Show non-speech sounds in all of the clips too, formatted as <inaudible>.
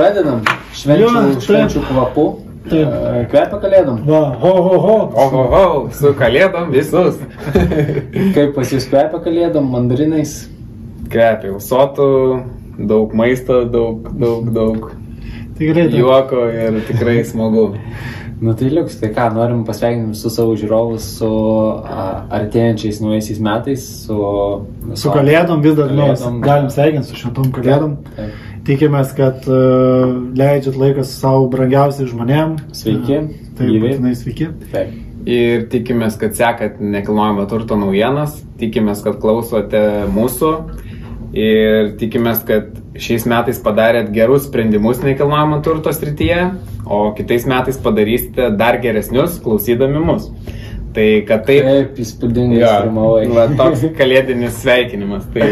Pradedam švenčių, Jo, taip. švenčių kvapu. Taip. E, Kvepia kalėdom. Va, ho, ho, ho. Oho, ho, su kalėdom visus. <laughs> Kaip pas jūs kvepia kalėdom, mandarinais? Kvepia sotų, daug maisto, daug, daug, daug Tikrai taip. juoko ir tikrai smagu. <laughs> Nu tai liuks, tai ką, norim pasveikinti visus savo žiūrovus su a, artėjančiais naujaisiais metais, su... Su kalėdom vis dar Kalėdom. galim sveikinti su šitom kalėdom. Taip. Tikimės, kad uh, leidžiat laiką su savo brangiausiais žmonėm. Sveiki, Taip, gyvi. būtinai sveiki. Taip. Ir tikimės, kad sekat nekilnojamo turto naujienas, tikimės, kad klausote mūsų ir tikimės, kad šiais metais padarėt gerus sprendimus nekilnojamo turto srityje, o kitais metais padarysite dar geresnius klausydami mus. Tai kad taip, Taip, įspūdingai pirmavai. va, toks <laughs> kalėdinis sveikinimas. Tai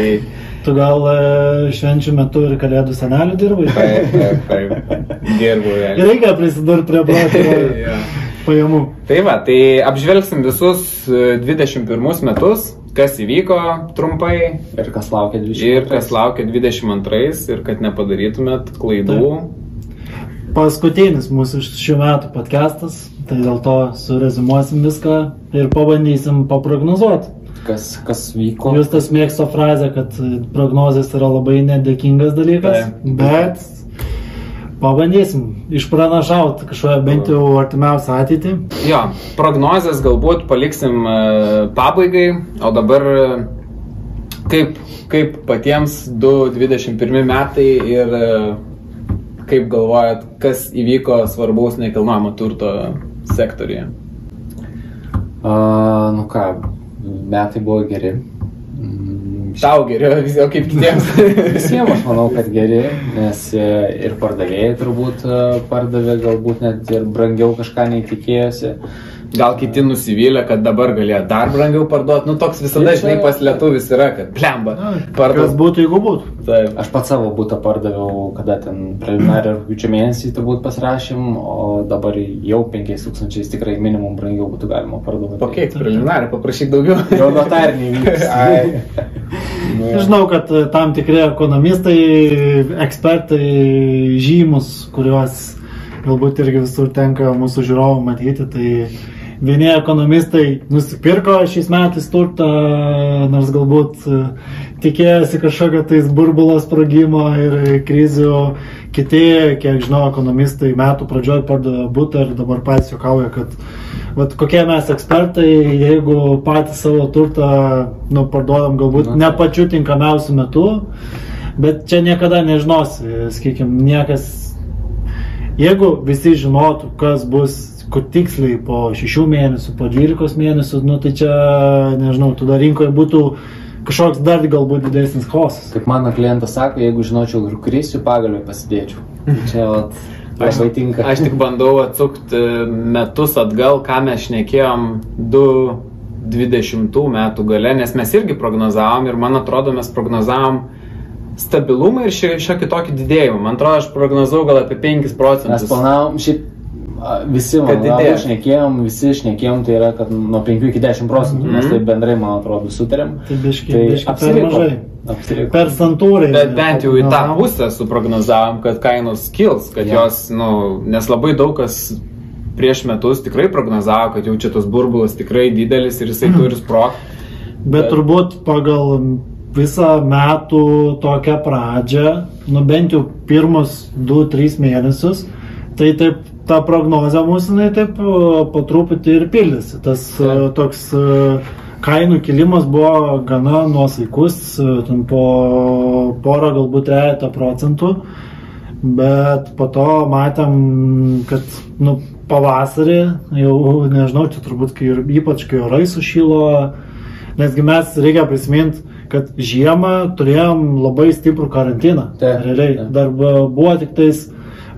Tu gal uh, švenčių metu ir kalėdų senelių dirbai? taip, taip, taip, dirbu. <laughs> Reikia prisidurti prie brokerių <laughs> Jo. pajamų. Tai va, tai apžvelgsim visus e, 21 metus, kas įvyko trumpai Ir kas laukia 20. ir kas laukia 22 ir kad nepadarytumėt klaidų. Paskutinis mūsų šių metų podcastas, tai dėl to surezimuosim viską ir pabandysim paprognozuoti. Kas, kas vyko? Jūs tas mėgsto frazę, kad prognozijas yra labai nedėkingas dalykas, Taip. bet pabandysim išpranašauti kažkokią bent jau artimiausią ateitį. Jo, prognozes galbūt paliksim e, pabaigai, o dabar e, kaip, kaip patiems 2021 metai ir e, kaip galvojat, kas įvyko svarbaus nekilnojamo turto sektoriuje. A, nu ką, metai buvo geri. Mm, Tau geriau, dėlto kaip kitiems. <laughs> Visiems aš manau, kad geri, nes e, ir pardavėjai turbūt e, pardavė galbūt net ir brangiau kažką nei tikėjosi. Gal kiti nusivylė, kad dabar galėjo dar brangiau parduoti. Nu, toks visada, žinai, pas lietuvis yra, kad plemba. Kas Parduos. būtų, jeigu būtų? Taip. Aš pats savo būtą pardaviau, kada ten preliminarią rūpiučio mėnesį turbūt pasirašym, o dabar jau 5000 tikrai minimum brangiau būtų galima parduoti. Po kiek preliminariai, paprašyk daugiau. <laughs> Jau notariniai. <laughs> Nu, Žinau, kad e, tam tikri ekonomistai, ekspertai žymus, kuriuos galbūt irgi visur tenka mūsų žiūrovų matyti, tai vieni ekonomistai nusipirko šiais metais turtą, nors galbūt e, tikėjosi kažkokio tais burbulo sprogimo ir krizių. Kiti, kiek žinau, ekonomistai metų pradžioje pardavė būtą ir dabar patys juokauja, kad vat, kokie mes ekspertai, jeigu patys savo turtą nu, parduodam galbūt ne pačiu tinkamiausiu metu, bet čia niekada nežinosi, sakykime, niekas. Jeigu visi žinotų, kas bus, kur tiksliai po 6 mėnesių, po 12 mėnesių, nu tai čia, nežinau, tada rinkoje būtų kažkoks dar galbūt didesnis chaosas. Kaip mano klientas sako, jeigu žinočiau, kur krisiu, pagalbę pasidėčiau. Čia vat, <laughs> Aš, aš tik bandau atsukti metus atgal, ką mes šnekėjom 2020 metų gale, nes mes irgi prognozavom ir man atrodo mes prognozavom stabilumą ir šio- šiokį tokį didėjimą. Man atrodo, aš prognozavau gal apie 5 Mes procentus. planavom, šiaip visi, man atrodo, šnekėjom, visi šnekėjom, tai yra, kad nuo 5 iki 10 procentų, Mhm. mes taip bendrai, man atrodo, sutarėm. Tai biški, Tai biški per apsiriko. mažai. Apsiriko. Per santūrai. Bet bent jau į tą prognozavom. pusę suprognozavom, kad kainos kils, kad Jo. jos, nu, nes labai daug kas prieš metus tikrai prognozavo, kad jau čia tas burbulas tikrai didelis ir jisai turi sprogti. Bet turbūt pagal visą metų tokią pradžią, nu bent jau pirmus 2-3 mėnesius, tai taip ta prognozė mūsų, jinai taip e, po truputį ir pildėsi. Tas e, toks e, kainų kilimas buvo gana nuosaikus, po porą galbūt trejata procentų, bet po to matėm, kad nu, pavasarį, jau nežinau, čia turbūt kai ir ypač kai orai sušylo, Nesgi mes reikia prisiminti, kad žiemą turėjom labai stiprų karantiną. Taip, Realiai. taip. Dar bu- buvo tik tais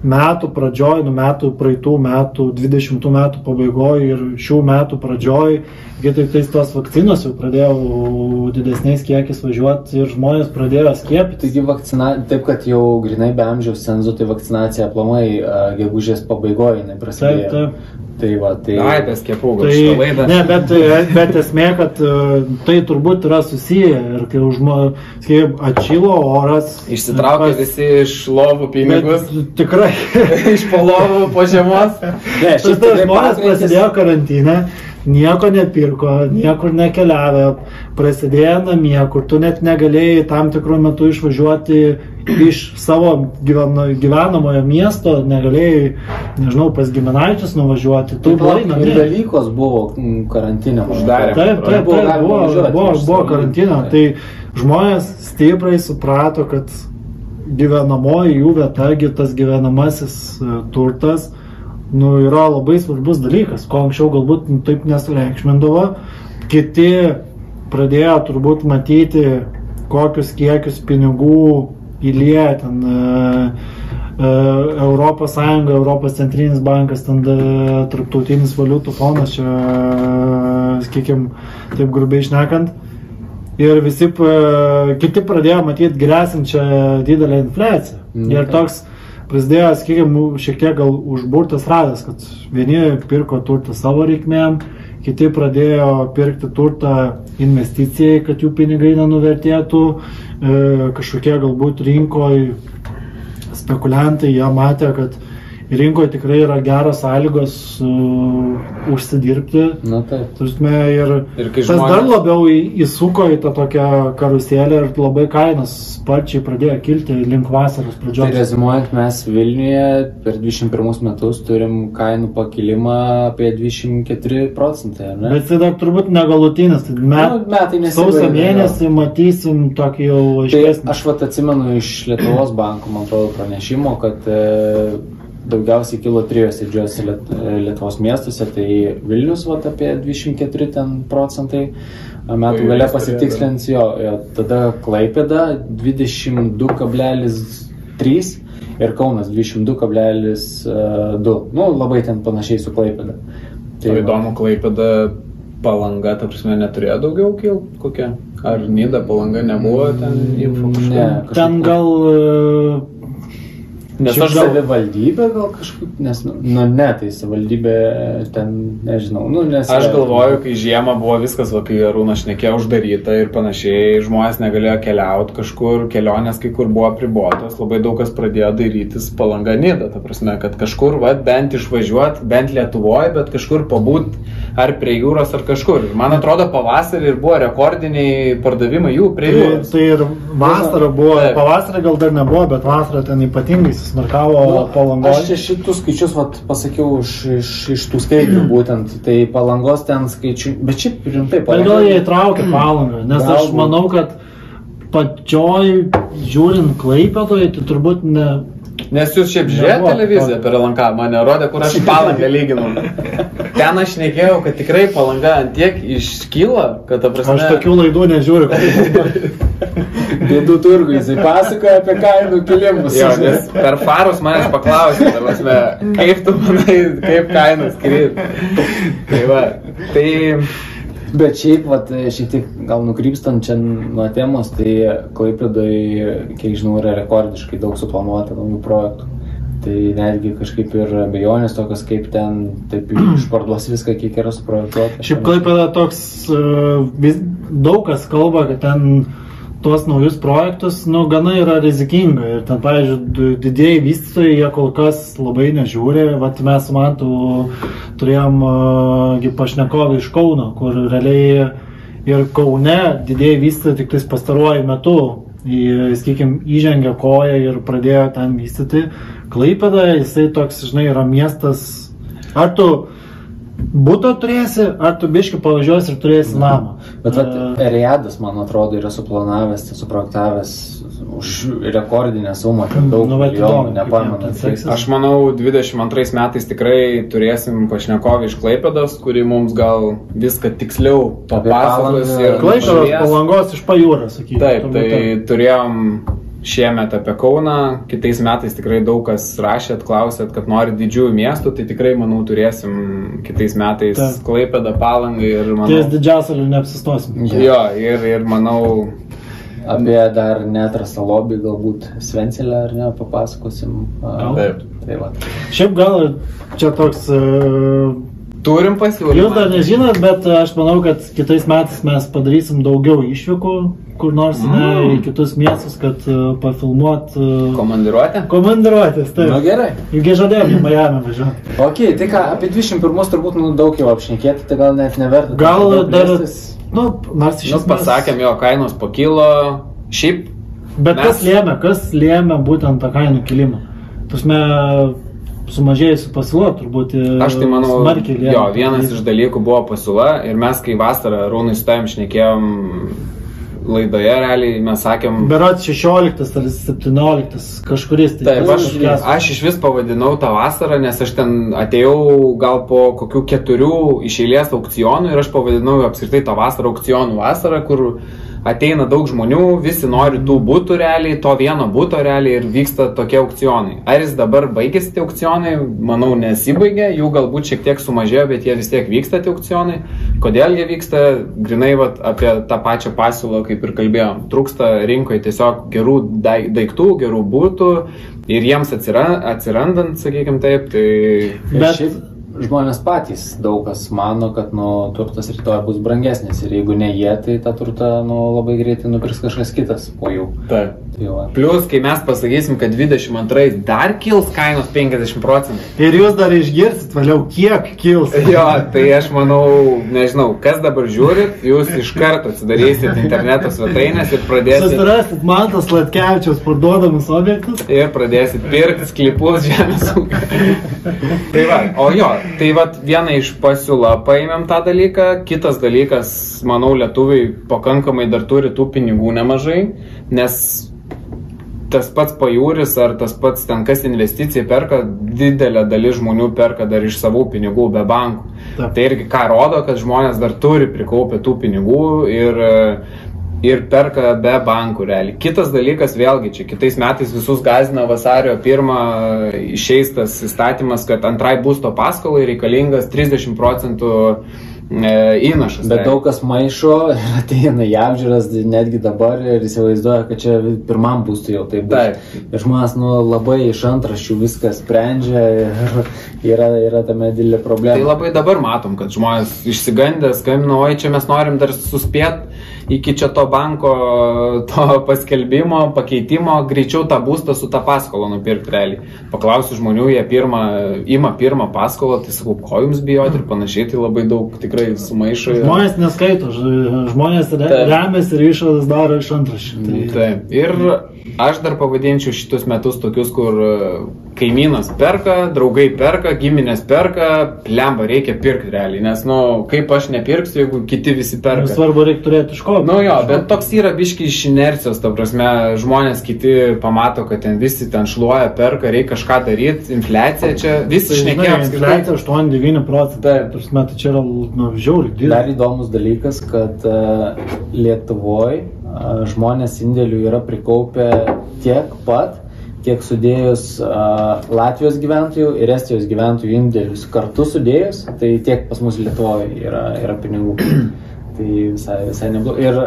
metų pradžioj, nu metų praeitų metų, 20 metų pabaigoje ir šių metų pradžioj, tik tais tos vakcinos jau pradėjo didesniais kiekis važiuoti ir žmonės pradėjo skiepyti. Taigi vakcina, taip kad jau grinai be amžiaus cenzo, tai vakcinacija aplamai uh, gegužės pabaigoje jinai Taip, prasidėjo. taip. Tai va, tai... Ai, apie skiepų gal Tai, ne, bet, bet esmė, kad e, tai turbūt yra susiję ir kai užmo, atšilo oras. Išsitraukė pas- visi iš lovų pinigus, Bet Tikrai. <laughs> iš po lovų po žiemos. Ne, Tas šiaip tikrai žmonės prasidėjo karantinę, nieko nepirko, niekur nekeliavę, prasidėjo namie, kur tu net negalėjai tam tikrų metų išvažiuoti iš savo gyveno, gyvenamojo miesto, negalėjai, nežinau, pas giminaičius nuvažiuoti, tu buvai ir namie. Velykos buvo mm, karantinė. Uždarė. Taip, taip, Buvo taip, buvo, buvo, buvo karantino. Tai žmonės stipriai suprato, kad gyvenamoji jų vieta, gi tas gyvenamasis e, turtas, nu, yra labai svarbus dalykas, ko anksčiau galbūt nu, taip nesureikšmindavo. Kiti pradėjo turbūt matyti, kokius kiekius pinigų įlieja ten e, e, Europos Sąjunga, Europos centrinis bankas, ten tarptautinis valiutų fondas, čia, sakykime, taip grubiai išnekant. Ir visi, p- kiti pradėjo matyti grėsinčią didelę infliaciją. Mhm. Ir toks prasidėjo, sakykime, šiek tiek gal užburtas ratas, kad vieni pirko turtą savo reikmėm, kiti pradėjo pirkti turtą investicijai, kad jų pinigai nenuvertėtų, e, kažkokie galbūt rinkoje spekuliantai, jie matė, kad rinkoje tikrai yra geros sąlygos uh, užsidirbti. Na taip. Turime ir, Ir tas žmonės- dar labiau į- įsuko į tą tokią karuselę ir labai kainos sparčiai pradėjo kilti link vasaros Tai pradžios. rezimuojant, mes Vilniuje per 21 metus turim kainų pakilimą apie 24 procentai, ne? Bet tai dar turbūt negalutinis. Tai Nu, met, metai sausio nesibaigia, mėnesį matysim tokį jau Tai aiškesnį. aš vat atsimenu iš Lietuvos banko, man atrodo, pranešimo, kad e, daugiausiai kilo trijose didžiuose Liet, Lietuvos miestuose, tai Vilnius vat apie 24 ten procentai, metų gale pasitikslins jo, jo, tada Klaipėda 22,3 ir Kaunas 22,2, nu labai ten panašiai su Klaipėda. Tai įdomu, Klaipėda palanga, ta prasme, neturėjo daugiau kil kokia? Ar Nida palanga nebuvo ten info kažkur? Ne, Ten kažkaip- gal e, Nes Šiaip aš gal- savivaldybė gal kažkaip, nes, nu, nu ne, tai savivaldybė ten, nežinau, nu, nes... Aš galvoju, kai žiemą buvo viskas, va, kai Arūnas šnekėjo uždaryta ir panašiai, žmonės negalėjo keliauti kažkur, kelionės kai kur buvo pribuotos, labai daug kas pradėjo darytis palanganida, ta prasme, kad kažkur, va, bent išvažiuoti, bent Lietuvoje, bet kažkur pabūt ar prie jūros, ar kažkur. Man atrodo, pavasarį ir buvo rekordiniai pardavimai jų prie Tai, jūros. tai ir vasara buvo, Taip. pavasarį gal dar nebuvo, bet vasara ten ypatingai susmarkavo Nu, Aš palangoje. čia šitus skaičius vat, pasakiau iš, iš, iš tų skaidrių <clears throat> būtent, tai palangos ten skaičių, bet šiaip rimtai Bet gal jie įtraukė palangą, nes aš Galbūt. manau, kad pačioj žiūrint klaipėdoje, tai turbūt ne... Nes jūs šiaip žiūrėjote televiziją per Lanką, mane rodė, kur aš <laughs> palangą lyginau. Ten aš nekėjau, kad tikrai palanga ant tiek iškyla, kad ta prasme... Aš tokių laidų nežiūriu. <laughs> Bėdų turgų, jisai pasakoja apie kainų kilimus. Jo, nes <laughs> per farus manęs paklausė, prasme, kaip tu manai, kaip kainos krīt. Tai va, tai Bet šiaip, vat, šiek tiek gal nukrypstant čia nuo temos, tai Klaipėdai, kiek žinau, yra rekordiškai daug suplanuota naujų projektų. Tai netgi kažkaip ir abejonės tokios, kaip ten taip <clears throat> išparduos viską, kiek yra suprojektuota. Šiaip klaipėda toks, e, vis, daug kas kalba, kad ten tuos naujus projektus, nu, gana yra rizikinga. Ir ten, pavyzdžiui, didieji vystytojai, jie kol kas labai nežiūri. Vat mes su Mantu turėjom uh, pašnekovį iš Kauno, kur realiai ir Kaune didieji vystytojai tik tais pastaruoju metu, sakykime, įžengė koją ir pradėjo ten vystyti. Klaipėda, jisai toks, žinai, yra miestas. Ar tu būto turėsi, ar tu biški pavažiuosi ir turėsi namą. Bet vat, E, Eriadas, man atrodo, yra suplanavęs, tai suprojektavęs už rekordinę sumą, ten daug Nu, milijonų, nepamenu. aš manau, 22 metais tikrai turėsim pašnekovį iš Klaipėdos, kuri mums gal viską tiksliau papasakos Klaipėdos palangos iš pajūrio, sakykime. Taip, tai turėjom šiemet apie Kauną, kitais metais tikrai daug kas rašėt, klausėt, kad nori didžiųjų miestų, tai tikrai, manau, turėsim kitais metais Taip. Klaipėdą, Palangą ir manau... Ties didžiausią neapsistosim. Jo, ir, ir manau, Apie dar netrastą lobį galbūt Svencelę ar ne papasakosim. A, Gal. Taip. Tai va. Šiaip gal čia toks... Uh, turim pasiūlymą. Jūs dar nežinot, bet aš manau, kad kitais metais mes padarysim daugiau išvykų kur nors mm. ne, į kitus miestus, kad uh, pafilmuot. Uh, Komandiruotę? komandiruotės, Na taip. gerai. Ilgi žadėjom į Miami važiuoti. Ok, tai ką, apie 21 turbūt nu, daug jau apšnekėti, tai gal net neverta. Gal dar... Nu, nors iš Nu, pasakėm, jo kainos pakilo. Šiaip Bet Mes- kas lėmė, kas lėmė būtent tą kainų kilimą? Tuosme, sumažėjusi pasiūla turbūt e, Aš tai manau, jo, vienas iš dalykų buvo pasiūla ir mes, kai vasarą Rūnai su tavim šnekėjom laidoje, realiai mes sakėm, Berots 16 ar 17 kažkuris. Tai Taip, aš, aš iš vis pavadinau tą vasarą, nes aš ten atėjau gal po kokių keturių iš eilės aukcionų ir aš pavadinau apskritai tą vasarą aukcionų vasarą, kur ateina daug žmonių, visi nori tų būtų realiai, to vieno būto realiai ir vyksta tokie aukcionai. Ar jis dabar baigėsi tie aukcionai? Manau, nesibaigė, jų galbūt šiek tiek sumažėjo, bet jie vis tiek vyksta tie aukcionai. Kodėl jie vyksta? Grinai vat, apie tą pačią pasiūlą, kaip ir kalbėjom. Trūksta rinkoje tiesiog gerų dai- daiktų, gerų būtų ir jiems atsira, atsirandant, sakykime taip, tai... Bet- šiaip žmonės patys daug kas mano, kad nu, turtas rytoj bus brangesnis ir jeigu ne jie, tai tą turtą nu, labai greitai nupirks kažkas kitas po jų. Taip. Tai. Plus, kai mes pasakysim, kad 22 dar kils kainos 50 procentų. Ir jūs dar išgirsit vėliau, kiek kils. <laughs> Jo, tai aš manau, nežinau, kas dabar žiūrit, jūs iš karto atsidarysit interneto svetainės ir pradėsit, Susirasit Mantas Latkevičiaus parduodamus objektus. ir pradėsit pirkti sklipus žemės ūkio. tai va, o jo, tai va vieną iš pasiūlą paėmėm tą dalyką, kitas dalykas, manau, lietuviai pakankamai dar turi tų pinigų nemažai, nes tas pats pajūris ar tas pats ten kas investiciją perka, didelė dalis žmonių perka dar iš savų pinigų be bankų. Taip. Tai irgi ką rodo, kad žmonės dar turi prikaupę tų pinigų ir, ir perka be bankų realiai. Kitas dalykas, vėlgi, čia kitais metais visus gazina vasario pirmą išeis tas įstatymas, kad antrai būsto paskolai reikalingas 30 procentų e, įnašas. Bet realiai. daug kas maišo ir <laughs> ateina į apžiūras netgi dabar ir įsivaizduoja, kad čia pirmam būstui jau tai bus. Taip. Ir žmonės nu, labai iš antraščių viską sprendžia ir <laughs> yra, yra tame didelė Tai problema. labai dabar matom, kad žmonės išsigandę skambina, oi čia mes norim dar suspėt iki čia to banko, to paskelbimo, pakeitimo, greičiau tą būstą su tą paskolą nupirkti realiai. Paklausiu žmonių, jie pirmą, ima pirmą paskolą, tai sakau, ko jums bijoti ir panašiai, tai labai daug tikrai sumaišo. ir- Žmonės neskaito, žmonės re- remiasi ir išvadas daro iš antraščių. Tai... Taip. Ir aš dar pavadinčiau šitus metus tokius, kur kaimynas perka, draugai perka, giminės perka, lemba reikia pirkti realiai, nes, nu, kaip aš nepirksiu, jeigu kiti visi perka. Svarbu reikia turėti iš ko. Nu jo, bet toks yra biški iš inercijos, ta prasme, žmonės kiti pamato, kad ten visi ten šluoja, perka, reikia kažką daryti, infliacija čia, visi Tai, šnekėjo infliacija 8-9 procentai. Tarsi metai čia yra nu, žiauriai Dar didelis. įdomus dalykas, kad Lietuvoje žmonės indėlių yra prikaupę tiek pat, kiek sudėjus a, Latvijos gyventojų ir Estijos gyventojų indėlius kartu sudėjus, tai tiek pas mus Lietuvoje yra, yra pinigų. <clears throat> tai visai, visai neblogai. Ir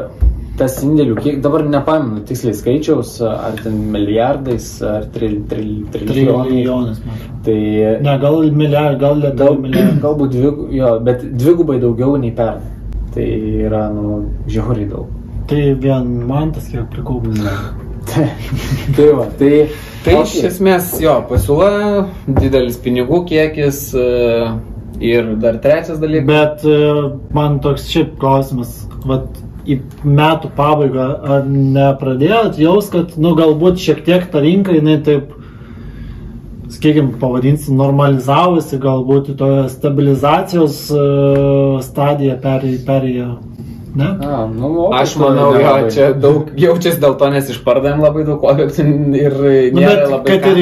tas indėlių, kiek dabar nepamenu tiksliai skaičiaus, ar ten milijardais, ar tril, tril, trilijonai. Trilijonas, man. Tai Ne, gal milijardai, gal lietuvių <clears throat> galbūt dvig, jo, bet dvigubai daugiau nei pernai. Tai yra, nu, žiauriai daug. Tai vien man tas kiek prikaupęs. <clears throat> tai <laughs> tai va, tai... Tai okei. iš esmės, jo, pasiūla, didelis pinigų kiekis e, ir dar trečias dalykas. Bet e, man toks šiaip klausimas, vat, į metų pabaigą, ar nepradėjot jaus, kad, nu, galbūt šiek tiek ta rinka, jinai taip, sakykime, pavadinsim, normalizavosi, galbūt į toją stabilizacijos e, stadiją perėjo, perėjo, ne? A, nu, o, Aš tai manau, jo, čia daug jaučiasi dėl to, nes išpardavėm labai daug objektų ir Nu, nėra bet labai... kad ką-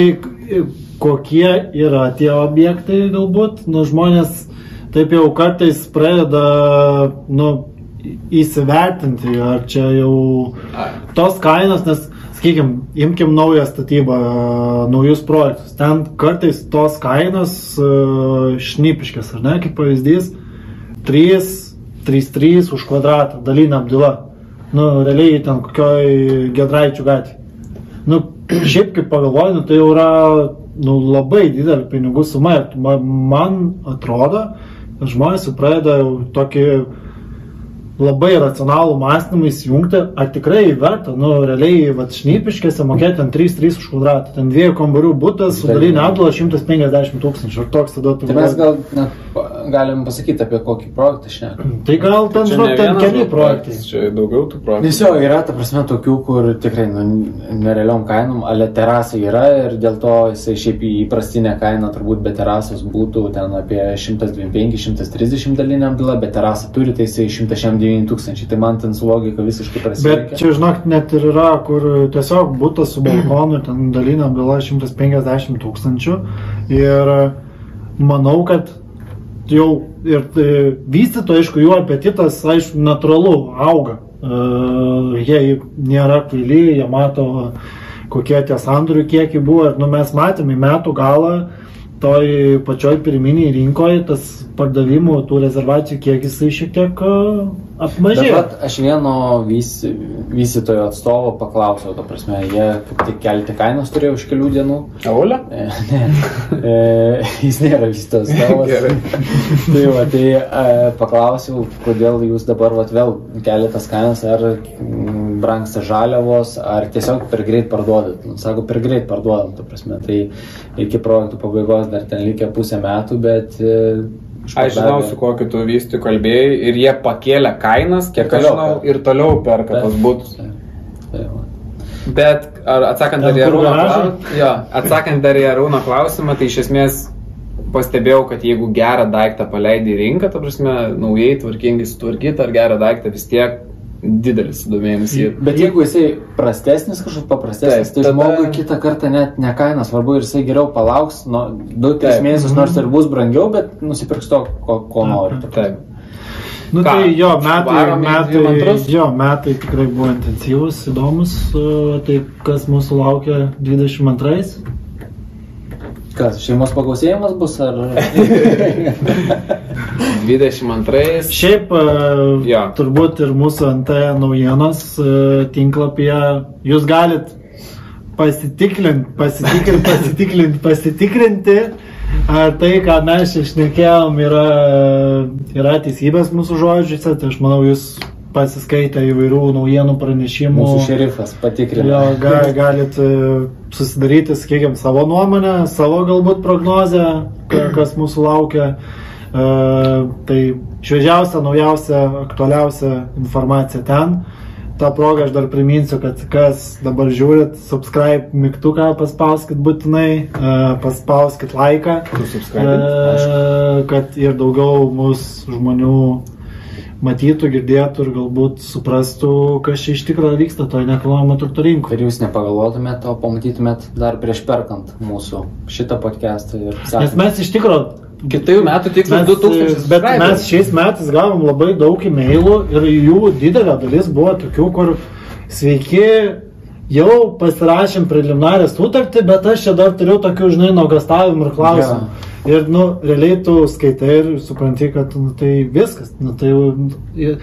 ir kokie yra tie objektai galbūt, nu žmonės taip jau kartais pradeda, nu, įsivertinti, ar čia jau tos kainos, nes, sakykime, imkim naują statybą, naujus projektus. Ten kartais tos kainos uh, šnipiškės, ar ne, kaip pavyzdys, 3, 3, 3 už kvadratą, dalinė apdila. Nu, realiai ten kokioj gedraičių gatvė. Nu, <clears throat> šiaip kaip pagalvoju, nu, tai jau yra nu, labai didelė pinigų suma. Man atrodo, žmonės jau pradeda tokį labai racionalų mąstymą įsijungti, ar tikrai verta, nu, realiai, va, šnipiškėse mokėti ten 3-3 už kvadratą, ten dviejų kambarių būtas, su dalinė apdula 150 tūkstančių, ar toks tada tu Tai mes gal net galim pasakyti apie kokį projektą šnekam. <clears throat> Tai gal ten, žinot, ten keli projektai. Čia daugiau tų projektų. Jo, yra, ta prasme, tokių, kur tikrai nu, nerealiom kainom, ale terasai yra ir dėl to jisai šiaip į įprastinę kainą turbūt be terasos būtų ten apie 125-130 dalinę apdilą, bet terasą turi, tai jisai 169 tūkstančiai. Tai man ten su logika visiškai Bet prasiveikia. čia, žinok, net ir yra, kur tiesiog būtas su balkonu, ten dalinė byla 150 tūkstančių. Ir manau, kad jau ir e, vystytojai, aišku, jų apetitas, aišku, natūralu auga. E, Jie nėra kvaili, jie mato, kokie tie sandorių kiekiai buvo. Nu, mes matėme metų galą toj pačioj pirminiai rinkoje tas pardavimų tų rezervacijų kiekis jisai šiek tiek Bet apmažėjo. vat, aš vieno vys- vystytojo atstovo paklausiau, ta prasme, jie kaip tik kelti kainos turėjo už kelių dienų. Aulė? E, Ne, e, jis nėra vystytojas. Gerai. tai va, tai e, paklausiau, kodėl jūs dabar vat, vėl keliatas kainas, ar mm, brangsta žaliavos, ar tiesiog per greit parduodat. Nu, sako, per greit parduodam, ta prasme. Tai iki projektų pabaigos dar ten likę pusę metų, bet... e, Aš žinau, su kokiu tu vystytoju kalbėjai ir jie pakėlė kainas, kiek aš Toliau žinau, perka. ir toliau perka tos būtus. Tai va. Bet ar atsakant dar Arūno jo, atsakant dar į Arūno klausimą, tai iš esmės pastebėjau, kad jeigu gerą daiktą paleidai į rinką, ta prasme, naujai tvarkingai sutvarkytą ar gerą daiktą vis tiek didelis sudomėjimas jį. Bet jeigu jisai prastesnis, kažkoks paprastesnis, Taip, tai tada- žmogui kitą kartą net ne kaina svarbu ir jisai geriau palauks, nu, 2-3 Taip. mėnesius, nors ir bus brangiau, bet nusipirks to, ko, ko nori. Taip. Nu Ką, tai jo, metai, metai, 22? jo, metai tikrai buvo intensyvus, įdomus. Tai kas mūsų laukia 22? Kas, šeimos pagausėjimas bus ar... <laughs> 22. Šiaip e, Jo. turbūt ir mūsų NT naujienos e, tinklapyje jūs galit pasitikrinti, pasitikrinti, pasitikrinti, pasitikrinti, ar tai, ką mes čia šnekėjom, yra, yra teisybės mūsų žodžiuose. Tai aš manau, jūs pasiskaitę įvairių naujienų pranešimų. Mūsų šerifas patikrino. Jo, ga, galit e, susidaryti, sakykime, savo nuomonę, savo galbūt prognozę, ka- kas mūsų laukia. E, tai šviežiausia, naujausia, aktualiausia informacija ten. Ta proga aš dar priminsiu, kad kas dabar žiūrit, subscribe mygtuką paspauskit būtinai, e, paspauskit laiką, e, kad ir daugiau mūsų žmonių matytų, girdėtų ir galbūt suprastų, kas čia iš tikrųjų vyksta toje nekilnojamo turto rinkoje. Ir jūs nepagalvotumėt, o pamatytumėt dar prieš perkant mūsų šitą podcastą ir Nes mes iš tikrųjų. Kitų metų tikslas Mes, 2000. bet mes šiais metais gavom labai daug e-mailų ir jų didelė dalis buvo tokių, kur sveiki, jau pasirašėm preliminarią sutartį, bet aš čia dar turiu tokių, žinai, nuogastavimų ir klausimų. Ir, nu, realiai tu skaitai ir supranti, kad nu, tai viskas. Nu, tai jau, nu,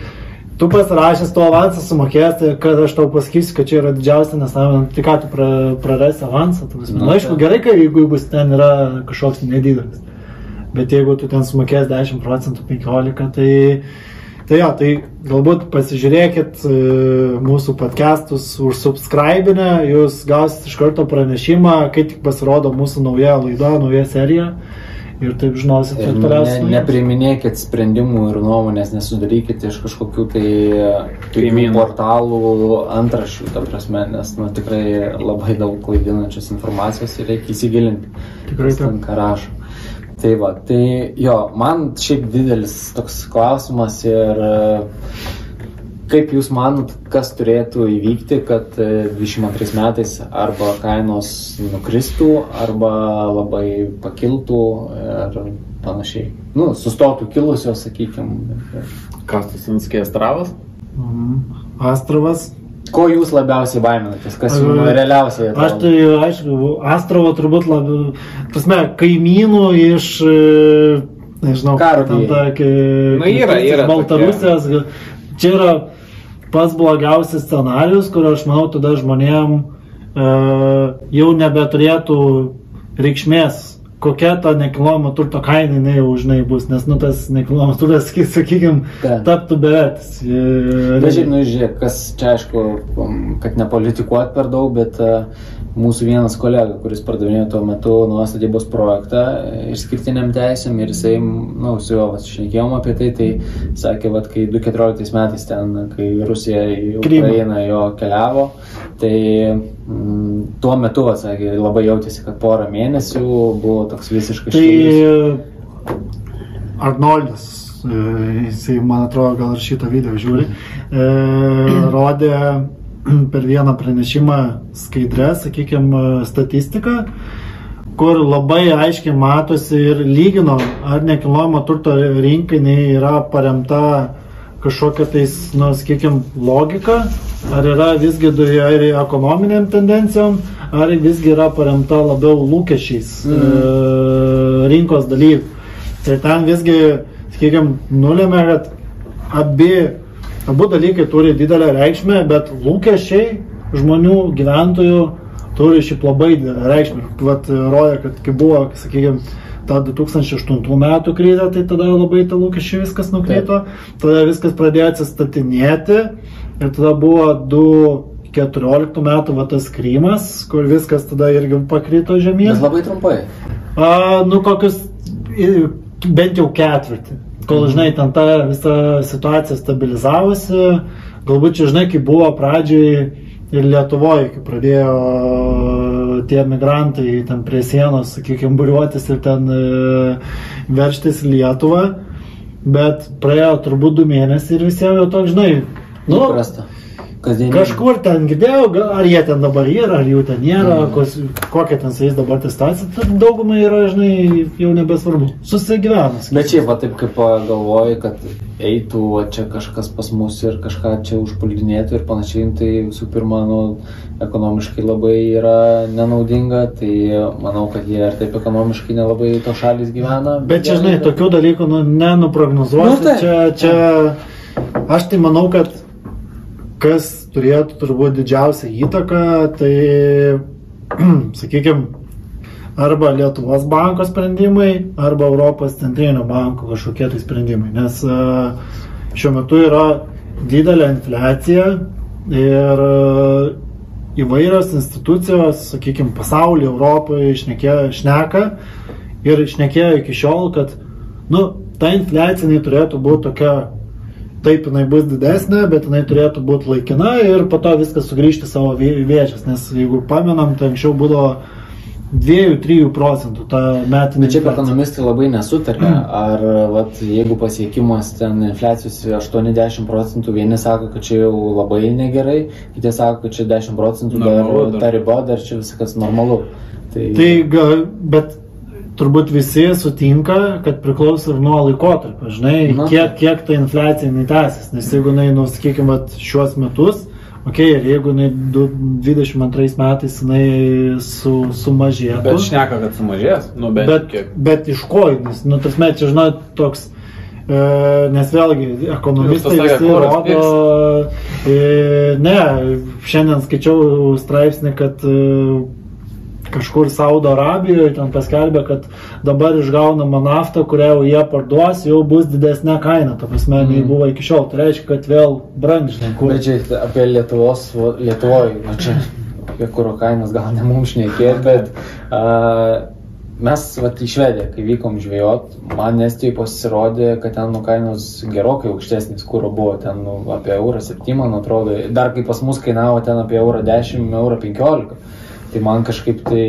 tu pasirašęs to avansą sumokės, tai kad aš tau pasakysiu, kad čia yra didžiausia nesąmonė, tai ką tu pra, prarasi avansą. tu prasme. Nu, Na, aišku, tai- gerai, kai, jeigu jeigu ten yra kažkoks nedidelis. Bet jeigu tu ten sumokės 10 procentų, 15, tai, tai jo, tai galbūt pasižiūrėkit e, mūsų podcastus, užsubscribinę, jūs gausit iš karto pranešimą, kai tik pasirodo mūsų nauja laida, nauja serija. Ir taip žinosit, kad ne, toliausiai. nepriminėkit sprendimų ir nuomonės, nesudarykit iš kažkokių tai tokių Kaimynų. portalų antrašių, ta prasme, nes nu, tikrai labai daug klaidinančios informacijos ir reikia įsigilinti. Tikrai kas taip. ten ką rašo. Tai va, tai jo, man šiaip didelis toks klausimas ir e, kaip jūs manot, kas turėtų įvykti, kad e, 22 metais arba kainos nukristų, arba labai pakiltų ir panašiai. Nu, sustotų kilusios, sakykime. Kastas Inskės Travas. Mhm. Astravas. Ko jūs labiausiai baiminatės, kas jums realiausiai Aš atrodo? tai, aišku, Astrovo turbūt labiau, prasme, kaimynų iš, e, nežinau, Karo ten bijai. ta, kai- Nu, yra, yra Baltarusijos. gal- Čia yra pats blogiausias scenarius, kur aš manau, tada žmonėm e, jau nebeturėtų reikšmės, kokia ta nekilnojamo turto kaina jinai jau žinai bus, nes, nu, tas nekilnojamas turtas, <laughs> sakykime, taptų bevertis. Bet šiaip, nu, žiūrėk, kas čia aišku, um, kad nepolitikuot per daug, bet uh, mūsų vienas kolega, kuris pardavinėjo tuo metu nuo statybos projektą išskirtiniam teisėm ir jisai, na, nu, su juo šnekėjom apie tai, tai sakė, kad kai 2014 metais ten, kai Rusija į. Ukrainą jo keliavo, tai tuo metu, sakė, labai jautėsi, kad porą mėnesių buvo toks visiškai Tai šilus. Arnoldas, e, jisai, man atrodo, gal ir šitą video žiūri, e, rodė per vieną pranešimą skaidrę, sakykime, statistiką, kur labai aiškiai matosi ir lygino, ar nekilnojamo turto rinka jinai yra paremta kažkokia tais, nu, sakykime, logika, ar yra visgi du- ar ekonominiam tendencijom, ar visgi yra paremta labiau lūkesčiais mm. rinkos dalyvių. Tai ten visgi, sakykime, nulėmė, kad abi, abu dalykai turi didelę reikšmę, bet lūkesčiai žmonių, gyventojų turi šiaip labai reikšmę. Vat roja, kad kai buvo, sakykime, ta 2008 metų krizė, tai tada labai ta lūkesčiai viskas nukrito, tada viskas pradėjo atsistatinėti ir tada buvo 2014 metų va tas krymas, kur viskas tada irgi pakrito žemyn. Bet labai trumpai. A, nu, kokius bent jau ketvirtį. Kol, žinai, ten ta visa situacija stabilizavosi, galbūt čia, žinai, kai buvo pradžioj ir Lietuvoje, kai pradėjo tie migrantai ten prie sienos, sakykime, buriuotis ir ten e, verštis Lietuvą, bet praėjo turbūt du mėnesiai ir visiems jau toks, žinai, nu, Įprasta. Kasdienį. Kažkur ten girdėjau, ar jie ten dabar yra, ar jų ten nėra, mm. kos, kokia ten su jais dabar ta situacija, tai daugumai yra, žinai, jau nebesvarbu. Susigyvenas. Bet šiaip, va, taip kaip pagalvoji, kad eitų čia kažkas pas mus ir kažką čia užpuldinėtų ir panašiai, tai visų pirma, nu, ekonomiškai labai yra nenaudinga, tai manau, kad jie ir taip ekonomiškai nelabai to šalis gyvena. Bet čia, žinai, tokių dalykų nu, nenuprognozuosi. Nu, taip. čia, čia, aš tai manau, kad kas turėtų turbūt didžiausią įtaką, tai, <clears throat> sakykime, arba Lietuvos banko sprendimai, arba Europos centrinio banko kažkokie tai sprendimai. Nes e, šiuo metu yra didelė infliacija ir e, įvairios institucijos, sakykime, pasaulyje, Europoje išnekė, šneka ir išnekėjo iki šiol, kad, nu, ta infliacija turėtų būti tokia taip jinai bus didesnė, bet jinai turėtų būti laikina ir po to viskas sugrįžti savo vė- vėžes. Nes jeigu pamenam, tai anksčiau būdavo 2-3 procentų ta metinė. Bet čia ekonomistai labai nesutarė, ar vat, jeigu pasiekimas ten infliacijos 80 procentų, vieni sako, kad čia jau labai negerai, kiti sako, kad čia 10 procentų Normalu dar, dar. ta riba, dar čia viskas normalu. Tai, Tai bet turbūt visi sutinka, kad priklauso ir nuo laikotarpio, žinai, Na. kiek, kiek ta infliacija netęsis. Nes jeigu jinai, nu, sakykime, šiuos metus, okei, okay, ir jeigu jinai du- 22 metais jinai su, sumažėtų. Bet šneka, kad sumažės. Nu, bent Bet, kiek. bet iš ko, nes, nu, tas met, čia, žinot, toks, e, nes vėlgi, ekonomistai visi rodo, e, ne, šiandien skaičiau straipsnį, kad e, kažkur Saudo Arabijoje ten paskelbė, kad dabar išgaunama nafta, kurią jau jie parduos, jau bus didesnė kaina, ta prasme, nei buvo iki šiol. Tai reiškia, kad vėl brangžinė kur. Bet čia apie Lietuvos, Lietuvoje, na čia apie kuro kainas gal ne mums šnekėti, bet a, mes vat, į Švediją, kai vykom žvejot, man Estijoje pasirodė, kad ten nu, kainos gerokai aukštesnis kūro buvo, ten nu, apie eurą 7, man atrodo, dar kai pas mus kainavo ten apie eurą 10, eurą 15. Tai man kažkaip tai,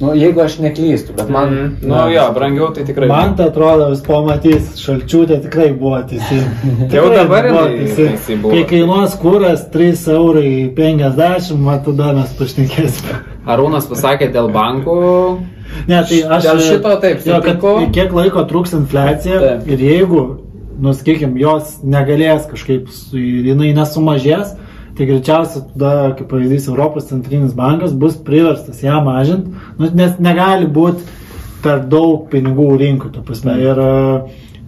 nu, jeigu aš neklystu, bet man... Mhm. Nu, jo, brangiau tai tikrai. Man tai atrodo, jūs pamatys, šalčiūtė tikrai buvo teisi. <laughs> Jau dabar teisi buvo. Kai kainuos kuras 3 eurai 50, man tada mes pašnekėsime. Arūnas pasakė dėl bankų. Ne, tai aš Dėl šito taip jo, kad kiek laiko truks infliacija Taip. ir jeigu, nuskaikim, jos negalės kažkaip, jinai nesumažės, tai greičiausiai tada, kaip pavyzdys, Europos centrinis bankas bus priverstas ją mažinti, nu, nes negali būti per daug pinigų rinkų, ta prasme. Ir e,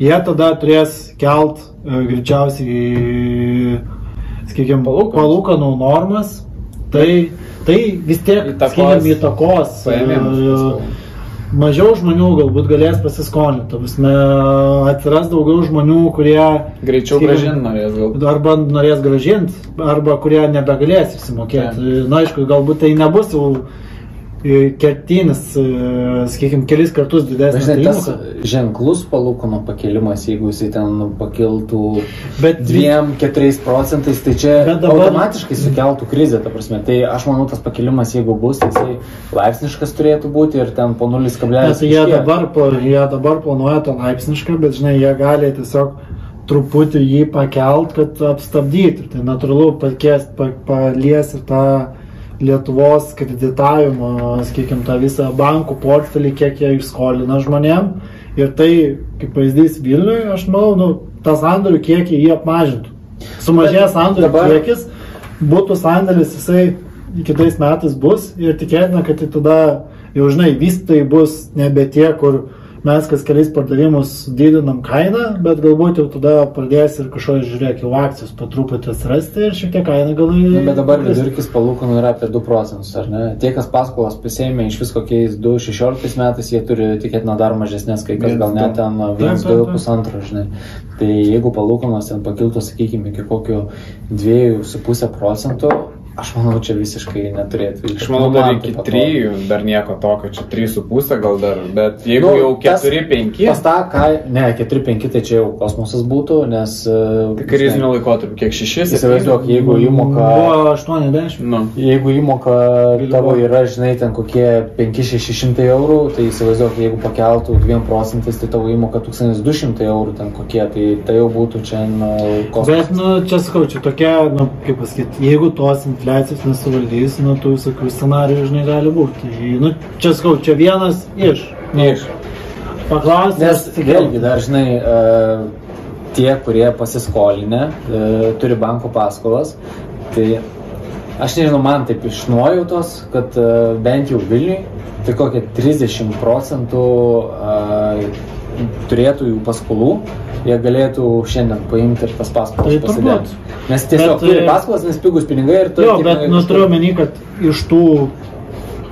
jie tada turės kelt e, greičiausiai, sakykime, palūkanų normas, tai, tai vis tiek, sakykime, įtakos. paėmimus e. Mažiau žmonių galbūt galės pasiskolinti, atsiras daugiau žmonių, kurie Greičiau gražinti norės gal. arba norės gražinti, arba kurie nebegalės įsimokėti. Na, aišku, galbūt tai nebus jau e, kertinis, e, sakykime, kelis kartus didesnis Žinai, tas įmoka. ženklus palūkanų pakelimas, jeigu jisai ten pakiltų Bet vis- 2-4 procentais, tai čia dabar- automatiškai sukeltų krizę, ta prasme. Tai aš manau, tas pakelimas, jeigu bus, jisai laipsniškas turėtų būti ir ten po 0,1. Nes jie dabar, jie dabar planuoja to laipsnišką, bet žinai, jie gali tiesiog truputį jį pakelt, kad apstabdyti. Tai natūralu pakės, pa, palies ir tą Lietuvos kreditavimo, sakykime, tą visą bankų portfelį, kiek jie išskolina žmonėm. Ir tai, kaip pavyzdys Vilniui, aš manau, nu, tą sandorių kiekį jį apmažintų. Sumažėjęs sandorių dabar- kiekis, būtų sandoris, jisai kitais metais bus ir tikėtina, kad tai tada jau žinai, vystai bus nebe tie, kur mes kas keliais pardavimus didinam kainą, bet galbūt jau tada pradės ir kažkokie, žiūrėk, jau akcijos patruputį atsirasti ir šiek tiek kaina gal į... Nu, bet dabar vidurkis palūkanų yra apie 2 procentus, ar ne? Tie, kas paskolas pasėmė iš vis kokiais 2-16 metais, jie turi tikėtina dar mažesnės, kai kas gal net ten Taip, taip, taip. 1-2,5, žinai. Tai jeigu palūkanos ten pakiltų, sakykime, iki kokio 2,5 procentų, aš manau, čia visiškai neturėtų. Aš manau, dar iki. 3 dar nieko tokio, čia 3,5 gal dar, bet jeigu Nu, jau tas- 4-5, Pas tą, ką, ne, 4-5 tai čia jau kosmosas būtų, nes... tai krizinių laikotarpių kiek 6? Įsivaizduok, jeigu įmoka... Buvo 80. Nu, Jeigu įmoka tavo yra, žinai, ten kokie 5-600 eurų, tai įsivaizduok, jeigu pakeltų 2 procentais, tai tavo įmoka 1200 eurų ten kokie, tai tai jau būtų čia nu, kosmosas. Bet, nu, čia sakau, čia tokia, nu, kaip pasakyti, jeigu tos infliacijos nesuvaldys, nu, tų visokių scenarijų, žinai, gali būti. Tai, nu, čia sakau, čia vienas iš. iš. Paklausti. Nes vėlgi dar, žinai, e, tie, kurie pasiskolinę, e, turi banko paskolas, tai aš nežinau, man taip iš nuojautos, kad e, bent jau Vilniui, tai kokie 30 procentų e, turėtų jų paskolų, jie galėtų šiandien paimti ir tas paskolas Tai pasidėti. Nes tiesiog Bet, turi e, paskolas, nes pigus pinigai ir tu... Jo, bet nu, turiu omeny, kad iš tų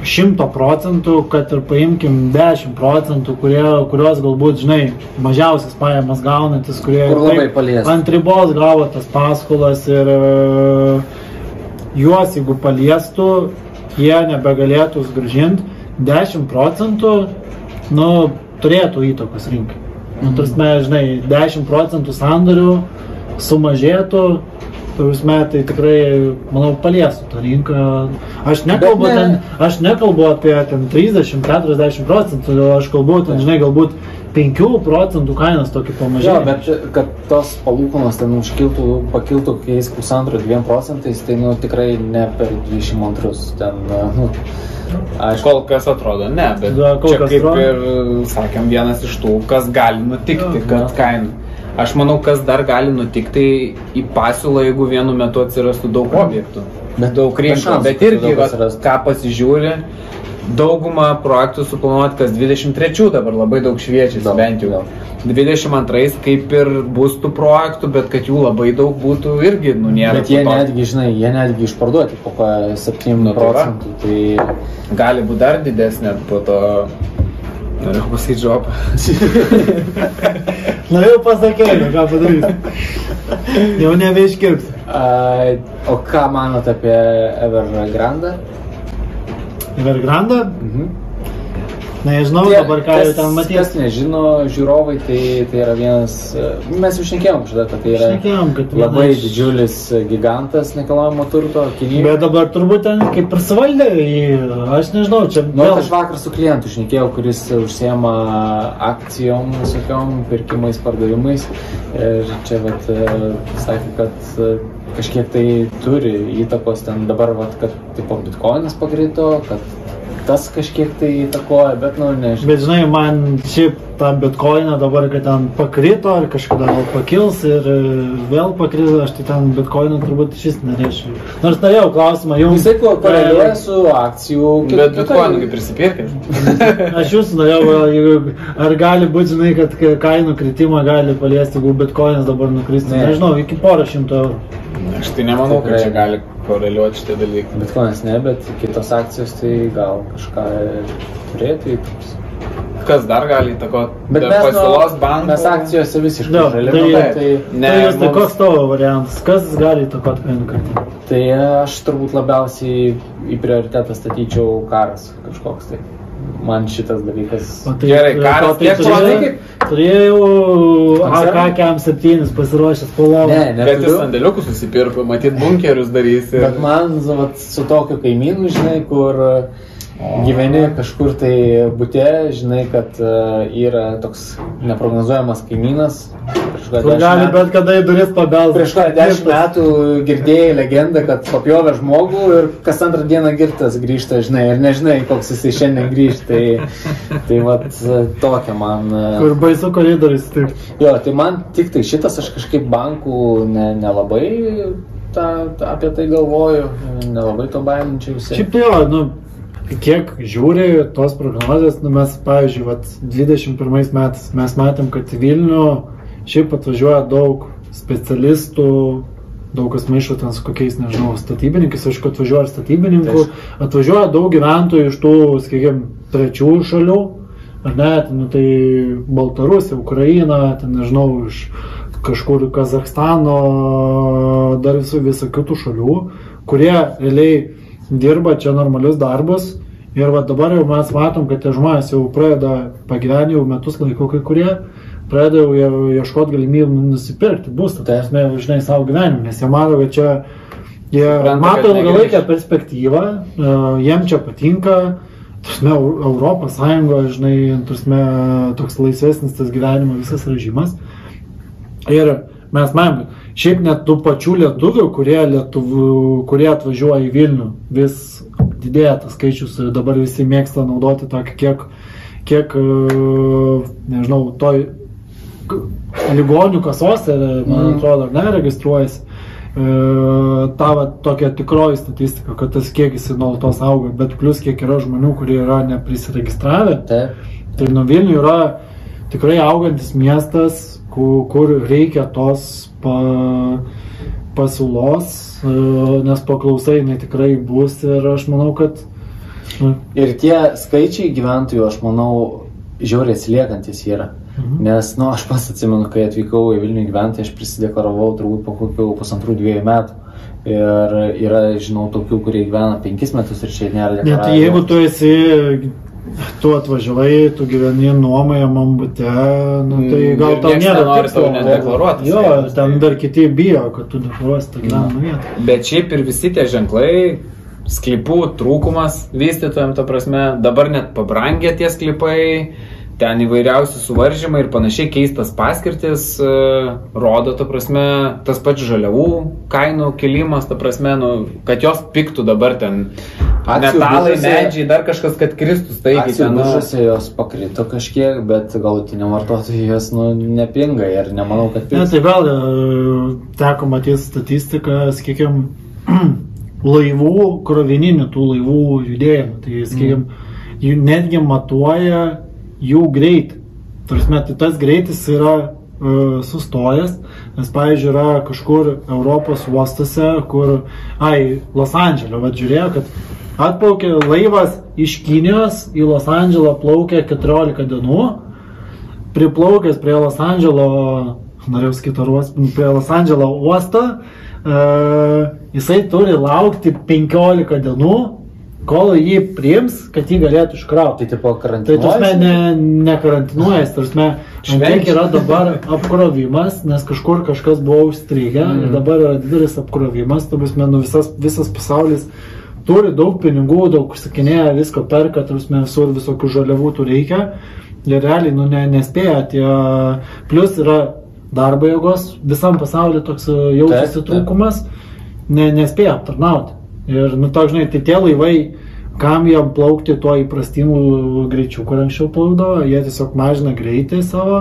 šimto procentų, kad ir paimkim 10 procentų, kurie, kurios galbūt, žinai, mažiausias pajamas gaunantis, kurie taip ant ribos gavo tas paskolas ir e, juos, jeigu paliestų, jie nebegalėtų sugražinti, 10 procentų, nu, turėtų įtakos rinkai. Nu, mes, žinai, 10 procentų sandorių sumažėtų, Prasme, tai tikrai, manau, paliestų tą rinką. Aš nekalbu, ne- ten, aš nekalbu apie ten 30-40 procentų, aš kalbu, ten, žinai, galbūt 5 procentų kainos tokį Jo, pamažėjo. bet kad tos palūkanos ten užkiltų, pakiltų kokiais pusantro, dviem procentais, tai nu tikrai ne per 22. Ten, nu, aišku, Kol kas atrodo, ne, bet Da, kol čia kas kaip atrodo. ir sakėm, vienas iš tų, kas gali nutikti, Jo, kad kaina. Aš manau, kas dar gali nutikti, į pasiūlą, jeigu vienu metu atsirastų daug objektų. Bet daug rinkų. Bet irgi, daug ką pasižiūri, daugumą projektų suplanuoti kas 23 dabar labai daug šviečiasi, Daug, bent jau. daug. 22 kaip ir bus tų projektų, bet kad jų labai daug būtų irgi, nu, nėra. bet jie tos- netgi, žinai, jie netgi išparduoti po ko 7 Nu, tai procentų. Tai gali būti dar didesnė po to. Norėjau <laughs> pasakyti žopą. Na jau pasakėjai, nu, ką padarysi. Jau nebeiškirps. o ką manot apie Evergrandą? Evergrande? Mhm. Nežinau, Tie, dabar ką jau kas- ten matys. Kas nežino, žiūrovai, tai, tai yra vienas, e, mes jau šnekėjom kažkada, kad tai yra Šnekėjom, kad labai iš- didžiulis gigantas nekilnojamo turto Kinijoje. Bet dabar turbūt ten kaip prisivaldė jį, aš nežinau, čia Nu, vėl- aš vakar su klientu šnekėjau, kuris užsiema akcijom, visokiom, pirkimais, pardavimais. Ir čia vat, e, sakė, kad e, kažkiek tai turi įtakos ten dabar, vat, kad tipo bitkoinas pakrito, kad tas kažkiek tai įtakoja, bet, nu, nežinau. Bet žinai, man šiaip tą bitkoiną dabar, kad ten pakrito, ar kažkada gal pakils ir e, vėl pakrito, aš tai ten bitkoiną turbūt šis norėčiau. Nors norėjau klausimą jums. Jisai ko- koreliuoja su akcijų. Bet bitkoinų kaip prisipirkit. <laughs> Aš jūs norėjau, jeigu- ar gali būti, žinai, kad ka- kainų kritimą gali paliesti, jeigu bitkoinas dabar nukristų. Ne. Nežinau, iki porą šimtų eurų. Aš tai nemanau, kad čia gali koreliuoti šitie dalykai. Bitkoinas ne, bet kitos akcijos tai gal kažką turėtų įtakos. Kas dar gali įtakoti? Bet Be mes, pasiūlos nu, bankų. mes akcijose visiškai Jo, žali. tai- tai, Ne, tai jūs tai mums- koks tavo variantas? Kas gali įtakoti kainų kritimą? tai aš turbūt labiausiai į prioritetą statyčiau karas kažkoks tai. Man šitas dalykas. O tai, Gerai, karas, tai kiek žinai, Turėjau Konservų? AK-7 pasiruošęs polovą. Ne, Bet jis sandėliukus susipirko, matyt, bunkerius darys. Ir... Bet man nu, vat, su tokiu kaimynu, žinai, kur gyveni kažkur tai būte, žinai, kad uh, yra toks neprognozuojamas kaimynas. Gali metų- bet kada į duris pabelsti. Prieš kokią dešimt metų girdėjai legendą, kad papjovė žmogų ir kas antrą dieną girtas grįžta, žinai, ir nežinai, koks jisai šiandien grįžta. Tai, tai vat tokia man. e, Kur baisu koridorius, taip. Jo, tai man tik tai šitas, aš kažkaip bankų ne, nelabai ta, ta, apie tai galvoju, nelabai to baiminčiausi. Šiaip tai jo, nu, kiek žiūri tos prognozijas, nu, mes, pavyzdžiui, vat, 21 metais mes matėm, kad į Vilnių šiaip atvažiuoja daug specialistų, daug kas maišo ten su kokiais, nežinau, statybininkais, aišku, atvažiuoja statybininkų, atvažiuoja daug gyventojų iš tų, sakykime, trečiųjų šalių, ar ne, nu, tai Baltarusija, Ukraina, ten, nežinau, iš kažkur Kazakstano, dar visų visokių šalių, kurie realiai dirba čia normalius darbus. Ir va dabar jau mes matom, kad tie žmonės jau pradeda pagyvenę jau metus laiko kai kurie, pradeda jau ie- ieškoti galimybių nusipirkti būstą, tai esmė, žinai, savo gyvenimą, nes jie mato, kad čia jie Supranta, mato ilgalaikę perspektyvą, e, jiem čia patinka, Tursme, Europos Sąjunga, žinai, tursme, toks laisvesnis tas gyvenimo visas režimas. Ir mes matome, šiaip net tų pačių lietuvių, kurie, lietuvių, kurie atvažiuoja į Vilnių, vis didėja tas skaičius ir dabar visi mėgsta naudoti tokį, kiek, kiek e, nežinau, toj ligonių kasose, man Mhm. atrodo, ar ne, registruojasi. E, Ta va, tokia tikroji statistika, kad tas kiekis nuolatos auga, bet plus kiek yra žmonių, kurie yra neprisiregistravę, Taip. Tai nu Vilnių yra tikrai augantis miestas, kur, kur reikia tos pa, pasiūlos, e, nes paklausai jinai tikrai bus ir aš manau, kad nu, Ir tie skaičiai gyventojų, aš manau, žiauriai atsiliekantis yra. Mhm. Nes, na, nu, aš pats atsimenu, kai atvykau į Vilnių gyventi, aš prisideklaravau turbūt po kokių pusantrų dviejų metų. Ir yra, žinau, tokių, kurie gyvena penkis metus ir čia nėra net tai jeigu tu esi, tu atvažiavai, tu gyveni nuomojamam bute, nu, tai Mm, gal tau nėra tikslo. tau net deklaruotis, Jo, ten tai- dar kiti bijo, kad tu deklaruosi tą gyvenamą vietą. Bet šiaip ir visi tie ženklai, sklypų trūkumas vystytojams, ta prasme, dabar net pabrangė tie sklypai, ten įvairiausi suvaržymai ir panašiai keistas paskirtis e, rodo, ta prasme, tas pats žaliavų kainų kilimas, ta prasme, nu, kad jos piktų dabar ten Akcijų metalai, biržose- medžiai, dar kažkas, kad kristų staigiai Akcijų ten. nu, biržose jos pakrito kažkiek, bet galutiniam vartotojui jos nu, nepinga ir nemanau, kad Ne, pins. tai vėl e, teko matyti statistiką, sakykime, <clears throat> laivų, krovininių tų laivų judėjimų. Tai, sakykime, jų netgi matuoja jų greitį. Tarsi, tai tas greitis yra e, sustojęs, nes, pavyzdžiui, yra kažkur Europos uostose, kur, ai, Los Andželio, vad žiūrėjau, kad atplaukė laivas iš Kinijos į Los Andželą plaukė 14 dienų, priplaukęs prie Los Andželo, norėjau sakyti, prie Los Andželo uosto, uh, jisai turi laukti 15 dienų, kol jį priims, kad jį galėtų iškrauti. Tai tipo Tai karantinas. tasme ne, nekarantinuojas, tasme, kiek Švenčia. yra dabar apkrovimas, nes kažkur kažkas buvo užstrigę mm. ir dabar yra didelis apkrovimas, tu prasme, nu, visas, visas pasaulis turi daug pinigų, daug užsakinėja, visko perka, tarsi visur visokių žaliavų tų reikia ir realiai nu, ne, nespėja tie, plus yra darbo jėgos, visam pasauliu toks e, jaučiasi trūkumas, ne, nespėja aptarnauti. Ir, nu, toks, žinai, tai tie laivai, kam jam plaukti tuo įprastiniu greičiu, kur anksčiau plaukdavo, jie tiesiog mažina greitį savo,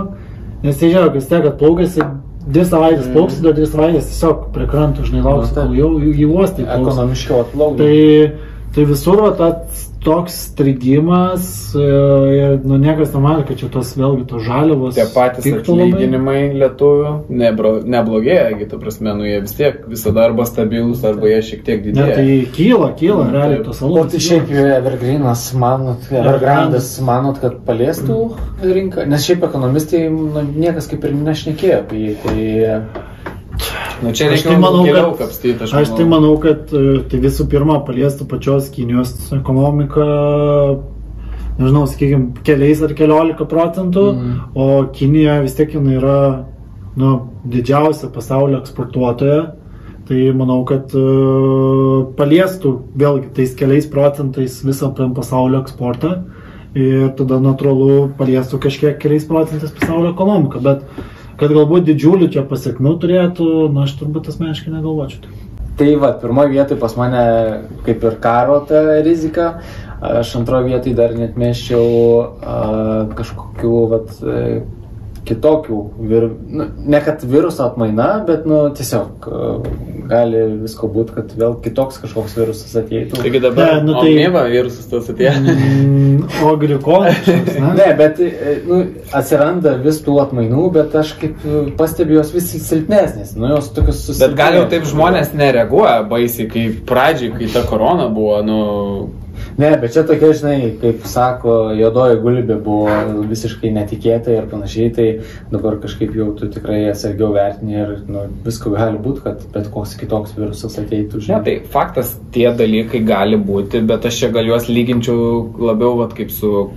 nes jie žino, kad tiek, kad plaukasi dvi savaitės plauksi, dar dvi savaitės tiesiog prie krantų, žinai, lauksi, kol jau į uostį. plauks. Ekonomiškiau atplaukti. Tai, tai visur va, tas toks strigimas e, ir nu, niekas nemanė, kad čia tos vėlgi tos žaliavos. Tie patys atlyginimai lietuvių nebro, neblogėja, gi, ta prasme, nu jie vis tiek visada arba stabilus, arba jie šiek tiek Ne, didėja. tai kyla, kyla, Mm, realiai tos O algos. tai šiaip Evergreenas, manot, Evergrandas, manot, kad paliestų rinką? Nes šiaip ekonomistai nu, niekas kaip ir nešnekėjo apie jį. Tai Nu čia Aš reikia tai manau, giliau kapstyti, aš, Aš tai manau, kad e, tai visų pirma paliestų pačios Kinijos ekonomiką, nežinau, sakykime, keliais ar keliolika procentų, Mhm. o Kinija vis tiek jinai yra nu, didžiausia pasaulio eksportuotoja. Tai manau, kad uh, paliestų vėlgi tais keliais procentais visą pasaulio eksportą ir tada natūralu paliestų kažkiek keliais procentais pasaulio ekonomiką. Bet kad galbūt didžiulių čia pasiekmių turėtų, na aš turbūt asmeniškai negalvočiau. Tai va, pirmoje vietoje pas mane kaip ir karo ta rizika, aš antroje vietoje dar net mėščiau a, kažkokių vat, e, kitokių, vir, nu, ne kad viruso atmaina, bet nu, tiesiog a, gali visko būti, kad vėl kitoks kažkoks virusas ateitų. Taigi dabar, Ne, nu tai-. Omniva virusas tas atėjo. Mm, o glikonas, <laughs> ne? Bet e, nu, atsiranda vis tų atmainų, bet aš kaip e, pastebiu jos vis silpnesnės, nu jos tokios susitikimai. Bet gal jau taip žmonės nereaguoja baisiai, kai pradžiai, kai ta korona buvo, nu... Ne, bet čia tokia, žinai, kaip sako, juodoji gulbė buvo visiškai netikėta ir panašiai, tai dabar kažkaip jau tu tikrai atsargiau vertini ir nu, visko gali būti, kad bet koks kitoks virusas ateitų, Ne, žinai. tai faktas, tie dalykai gali būti, bet aš čia gal juos lyginčiau labiau vat, kaip su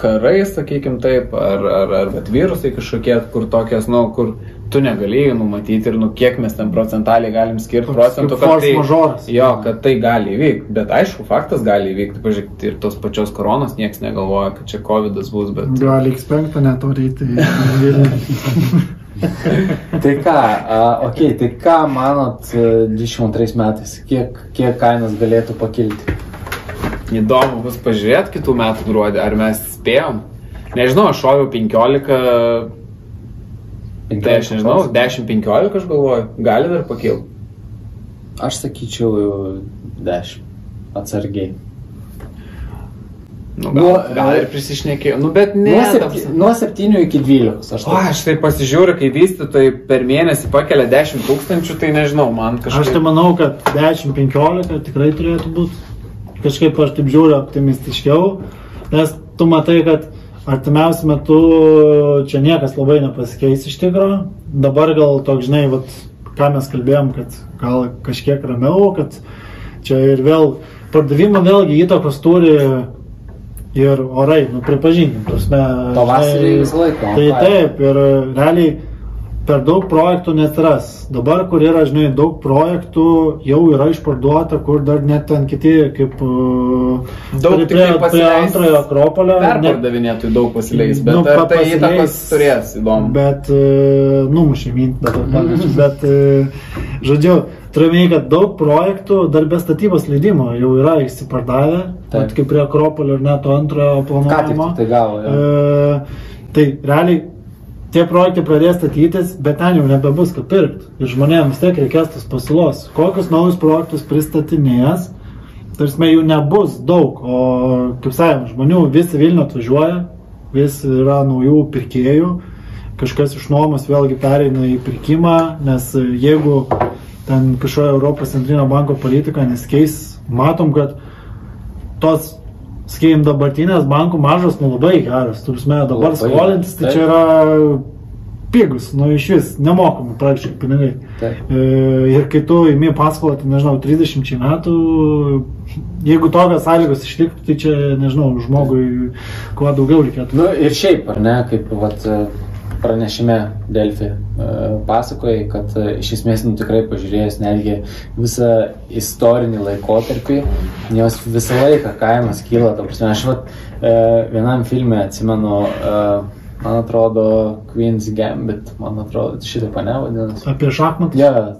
karais, sakykim taip, ar, ar, ar virusai kažkokie, kur tokias, nu, kur tu negalėjai numatyti ir, nu, kiek mes ten procentaliai galim skirti procentų, kaip kad tai, majoras. jo, kad tai gali įvykti. Bet aišku, faktas gali įvykti. Pažiūrėk, ir tos pačios koronos niekas negalvoja, kad čia COVID bus, bet... Gali X5 net oryti. <laughs> Tai ką, a, ok, tai ką manot e, 22 metais, kiek, kiek kainos galėtų pakilti? Įdomu bus pažiūrėti kitų metų gruodį, ar mes spėjom. Nežinau, aš šoviau 15, tai aš nežinau, 10-15 aš galvoju, gali dar pakilti. Aš sakyčiau 10 atsargiai. Nu, Nuo- gal, gal ir prisišnekėjau. Nu, bet ne. Nuo, septy, nuo 7 iki 12. Aš O, aš tai pasižiūriu, kai vystytojai per mėnesį pakelia 10 tūkstančių, tai nežinau, man Aš kažkaip... tai manau, kad 10-15 tikrai turėtų būti. Kažkaip aš taip žiūriu optimistiškiau, nes tu matai, kad artimiausiu metu čia niekas labai nepasikeis iš tikrųjų. Dabar gal toks, žinai, vat, ką mes kalbėjom, kad gal kažkiek ramiau, kad čia ir vėl pardavimą vėlgi įtakos turi ir orai, nu pripažinkim, prasme. Pavasarį visą laiką, Tai taip, ir realiai per daug projektų neatsiras. Dabar, kur yra, žinai, daug projektų, jau yra išparduota, kur dar net ten kiti, kaip... uh, Daug prie, prie, prie antrojo Akropolio. Perpardavinėtojų daug pasileis, bet Nu, nu, ar tai pasileis, įtakos turės, įdomu. Bet, uh, numušė mintį, bet, bet, uh, žodžiu, minėti, kad daug projektų dar be statybos leidimo jau yra išsipardavę, kaip prie Akropolio ir net antrojo Ką tik tai gavo. jo. E, tai realiai tie projektai pradės statytis, bet ten jau nebebus ką pirkti. Ir žmonėms tiek reikės tos pasiūlos. Kokius naujus projektus pristatinės, tarsi jų nebus daug. O, kaip sakėm, žmonių vis į Vilnių atvažiuoja, vis yra naujų pirkėjų. Kažkas iš nuomos vėlgi pereina į pirkimą, nes jeigu ten kažkokia Europos centrinio banko politika nesikeis, matom, kad tos, sakykime, dabartinės bankų mažos, nu labai geras. Turime dabar Labai skolintis, tai geras, čia yra pigus, nu iš vis nemokami praktiškai pinigai. Taip. E, ir kai tu įmi paskolą, tai nežinau, 30 metų, jeigu tokios sąlygos išliktų, tai čia, nežinau, žmogui kuo daugiau reikėtų. Nu ir šiaip, ar ne, kaip vat, pranešime Delfi e, pasakojai, kad e, iš esmės nu, tikrai pažiūrėjus netgi visą istorinį laikotarpį, jos visą laiką kainos kyla. Prasme, aš vat, e, vienam filme atsimenu, man atrodo, Queen's Gambit, man atrodo, šitą pane vadinasi. Apie šachmatus. Ja,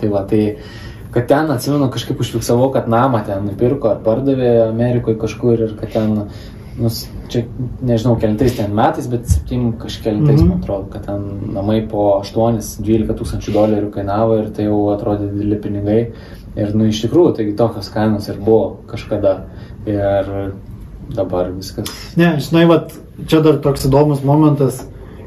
tai va, tai kad ten, atsimenu, kažkaip užfiksavau, kad namą ten nupirko ar pardavė Amerikoje kažkur ir kad ten, nu, čia nežinau, kelintais ten metais, bet septym kažkelintais, Mhm. mm -hmm. man atrodo, kad ten namai po 8-12 tūkstančių dolerių kainavo ir tai jau atrodė dideli pinigai. Ir, nu, iš tikrųjų, taigi tokios kainos ir buvo kažkada. Ir dabar viskas. Ne, žinai, vat, čia dar toks įdomus momentas,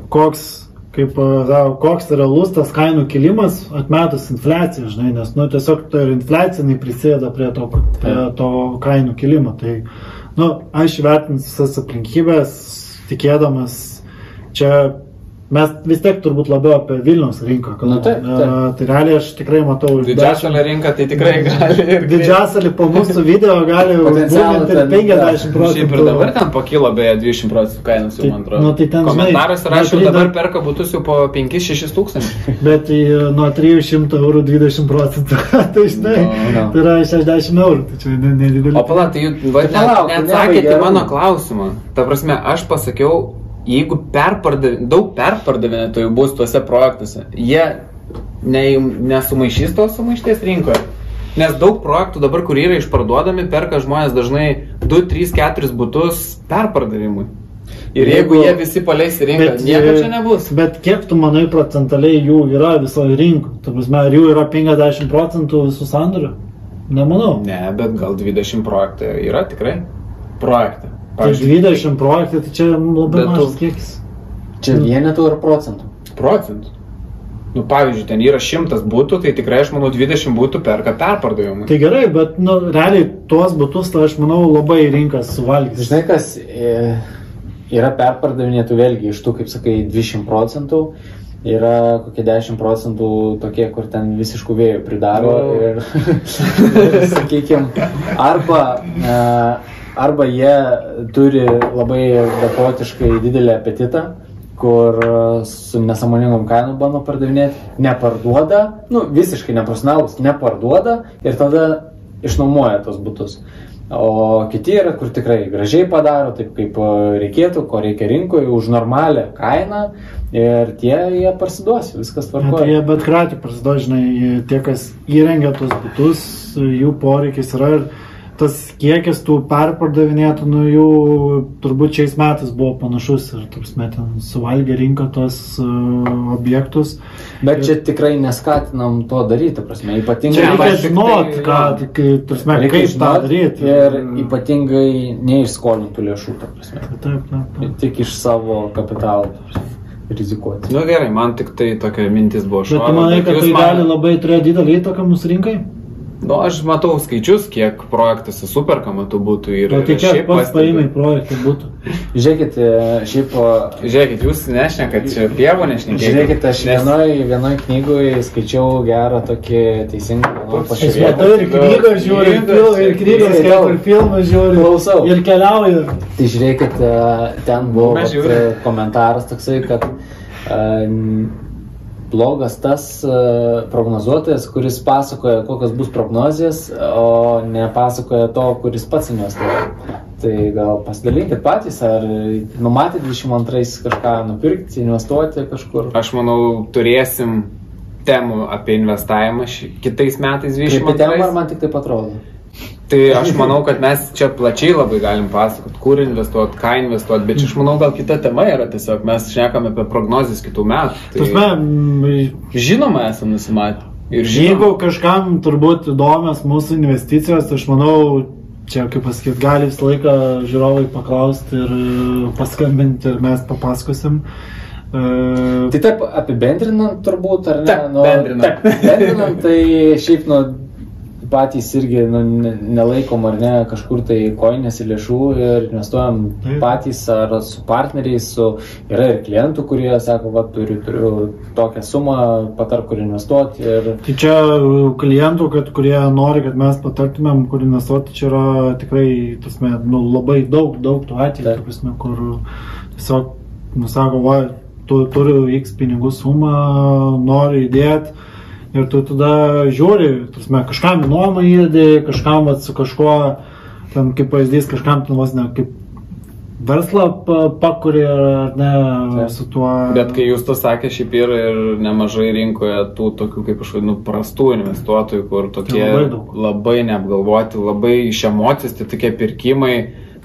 koks, kaip, a, koks realus tas kainų kilimas atmetus infliaciją, žinai, nes, nu, tiesiog ta ir infliacija jinai prisideda prie to, prie to kainų kilimo. Tai, nu, aš įvertinu visas aplinkybės, tikėdamas, čia mes vis tiek turbūt labiau apie Vilniaus rinką kalbame. Nu, taip, taip. A, Tai realiai aš tikrai matau Didžiasalio rinka tai tikrai <laughs> gali ir Didžiasalį po mūsų video gali Potencialą būti ir ten, 50 procentų. Šiaip ir dabar ten pakilo beje 20 procentų kainos, jau Tai- man atrodo. nu, tai ten, Komentaras rašo, tai dabar perka būtus jau po 5-6 tūkstančių. <laughs> Bet tai nuo 300 eurų 20 procentų. <laughs> tai žinai, No, no. tai yra 60 eurų. Tai čia ne- nedidelis. O pala, tai jūs palauk, neatsakėte mano klausimą. Ta prasme, aš pasakiau, jeigu perpardav... daug perpardavinėtojų bus tuose projektuose, jie ne, nesumaišys tos sumaišties rinkoje. Nes daug projektų dabar, kur yra išparduodami, perka žmonės dažnai 2, 3, 4 būtus perpardavimui. Ir jeigu Jeigu- jie visi paleis į rinką, Bet, nieko e, čia nebus. Bet kiek tu manai procentaliai jų yra visoje rinkoje? Tu prasme, ar jų yra 50 procentų visų sandorių? Nemanau. Ne, bet gal 20 projektų yra tikrai. Projektai. Tai 20 projektų, tai čia labai Bet tu- mažas kiekis. Čia vienetų ar procentų? procentų. Nu, pavyzdžiui, ten yra šimtas būtų, tai tikrai aš manau 20 būtų perka perpardavimui. Tai gerai, bet nu, realiai tuos būtus, tai aš manau, labai rinkas suvalgys. Žinai, kas e, yra perpardavinėtų vėlgi iš tų, kaip sakai, 20 procentų. Yra kokie 10 procentų tokie, kur ten visiškų vėjų pridaro Nu. ir, <laughs> sakykime, arba, e, arba jie turi labai beprotiškai didelį apetitą, kur e, su nesąmoningom kainom bando pardavinėti, neparduoda, nu visiškai neprofesionalus, neparduoda ir tada išnuomoja tos būtus. O kiti yra, kur tikrai gražiai padaro, taip kaip e, reikėtų, ko reikia rinkoje, už normalią kainą ir tie jie parsiduos, viskas Ne, tai tvarkoja. jie bet kratį prasideda, žinai, tie, kas įrengia tos būtus, jų poreikis yra ir tas kiekis tų perpardavinėtų, nu jų turbūt šiais metais buvo panašus ir, tarsi, ten suvalgė rinką tos uh, objektus. Bet čia tikrai neskatinam to daryti, ta prasme, ypatingai. Čia reikia žinot, tai- ką, Reikia kaip tą žinot daryti. Ir ypatingai neišskolintų lėšų, ta prasme. Taip, taip, taip. Tik iš savo kapitalo ta prasme, rizikuoti. Nu gerai, man tik tai tokia mintis buvo Bet tu šovė, manai, bet kad tai man- gali labai turėti didelį įtaką mūsų rinkai? Nu, aš matau skaičius, kiek projektuose superkama tų būtų ir tai šiaip pats paimai projektai būtų? Žiūrėkit, e, šiaip o, Žiūrėkit, jūs nešnekat čia pievų nešnekėkit. Žiūrėkit, aš Nes- vienoj, vienoj knygoje skaičiau gerą tokį teisingą manau, Aš matau ir knygos žiūriu, ir, fil, ir knygos, Skaitau. ir filmas žiūriu. Klausau. Ir keliauju. Tai žiūrėkit, e, ten buvo vat, e, komentaras toksai, kad e, blogas tas e, prognozuotojas, kuris pasakoja, kokios bus prognozijas, o nepasakoja to, kuris pats investuoja. Tai gal pasidalinkit patys, ar numatėte 22 kažką nupirkti, investuoti kažkur. Aš manau, turėsim temų apie investavimą kitais metais Kaip į temą, ar 22. man tik taip atrodo? Tai aš manau, kad mes čia plačiai labai galim pasakoti, kur investuoti, ką investuoti, bet čia aš manau, gal kita tema yra tiesiog, mes šnekame apie prognozijas kitų metų. Tai mm, žinoma, esame nusimatę. Ir jeigu žinoma, kažkam turbūt įdomios mūsų investicijos, tai aš manau, čia kaip pasakyti, gali visą laiką žiūrovai paklausti ir e, paskambinti ir mes papasakosim. E, Tai taip apibendrinant turbūt, ar ne? Taip, Nu, bendrinant. taip, bendrinant, tai šiaip nu, patys irgi nu, ne- nelaikom ar ne kažkur tai koinėse lėšų ir investuojam Taip. patys ar su partneriais, su, yra ir klientų, kurie sako, va, turiu, turiu tokią sumą, patar, kur investuoti. Ir, Tai čia klientų, kad, kurie nori, kad mes patartumėm, kur investuoti, čia yra tikrai tasme, nu, labai daug, daug tų atvejų, prasme, kur tiesiog nusako, va, tu turiu X pinigų sumą, noriu įdėti. Ir tu tada žiūri, tasme, kažkam nuomą įdė, kažkam vat, su kažkuo, ten kaip pavyzdys, kažkam ten vos ne kaip verslą pa- pakuri ar ne Taip. su tuo. Bet kai jūs to sakė, šiaip yra ir nemažai rinkoje tų tokių, kaip aš vadinu, prastų investuotojų, kur tokie Tai labai daug. labai neapgalvoti, labai iš emocijos, tai tokie pirkimai,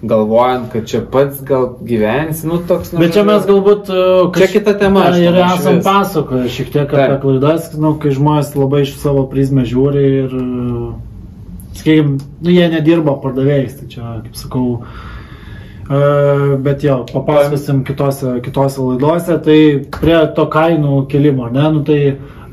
galvojant, kad čia pats gal gyvensi, nu toks. nu, Bet čia mes galbūt uh, Čia kita tema, Ir esam pasakoję šiek tiek apie Taip. klaidas, nu, kai žmonės labai iš savo prizmę žiūri ir, uh, sakykime, nu, jie nedirba pardavėjais, tai čia, kaip sakau, uh, bet jo, papasakosim kitose, kitose laidose, tai prie to kainų kelimo, ne, nu, tai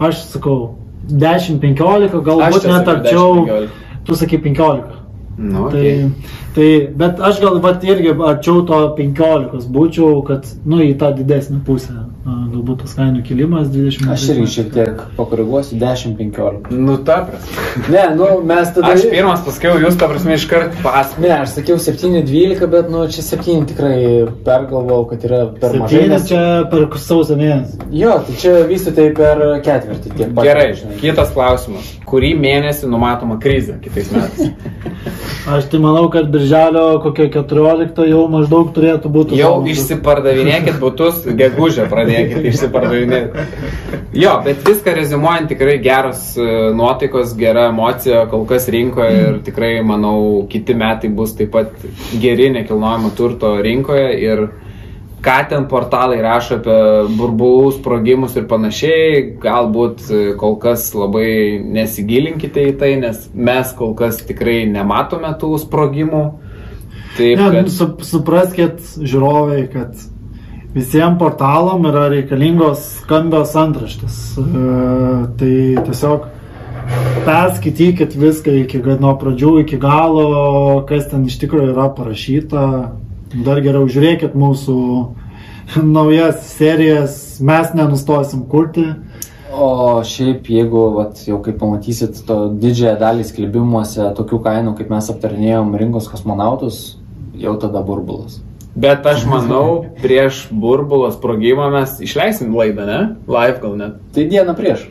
aš sakau, 10-15, Aš galbūt net arčiau, 10-15. tu sakai 15. Nu, Tai, okay. tai, bet aš gal vat irgi arčiau to 15 būčiau, kad, nu, į tą didesnį pusę. Galbūt tas kainų kilimas 20 Aš irgi šiek tiek pakoreguosiu 10-15. Nu, ta prasme. <laughs> Ne, nu mes tada... Aš pirmas pasakiau, jūs ta prasme iškart pas. Ne, aš sakiau 7-12, bet nu čia 7 tikrai pergalvojau, kad yra per mažai. Septynis Nes... čia per sausio mėnesį. Jo, tai čia vystytojai per ketvirtį tiek pat. Gerai, žinai. kitas klausimas. Kurį mėnesį numatoma krizė kitais metais? <laughs> Aš tai manau, kad birželio kokia 14 jau maždaug turėtų būti. Jau zonos. išsipardavinėkit būtus, gegužę pradėkit <laughs> išsipardavinėti. Jo, bet viską rezumuojant tikrai geros e, nuotaikos, gera emocija kol kas rinkoje ir tikrai manau kiti metai bus taip pat geri nekilnojamo turto rinkoje ir ką ten portalai rašo apie burbulų sprogimus ir panašiai, galbūt e, kol kas labai nesigilinkite į tai, nes mes kol kas tikrai nematome tų sprogimų. Taip, Ne, kad... su, supraskit, žiūrovai, kad visiems portalam yra reikalingos skambios antraštės. E, tai tiesiog perskaitykit viską iki, nuo pradžių iki galo, kas ten iš tikrųjų yra parašyta. Dar geriau žiūrėkit mūsų <laughs> naujas serijas, mes nenustosim kurti. O šiaip, jeigu vat, jau kaip pamatysit to didžiąją dalį skelbimuose tokių kainų, kaip mes aptarinėjom rinkos kosmonautus, jau tada burbulas. Bet aš manau, prieš burbulo sprogimą mes išleisim laidą, ne? Live gal net. Tai dieną prieš.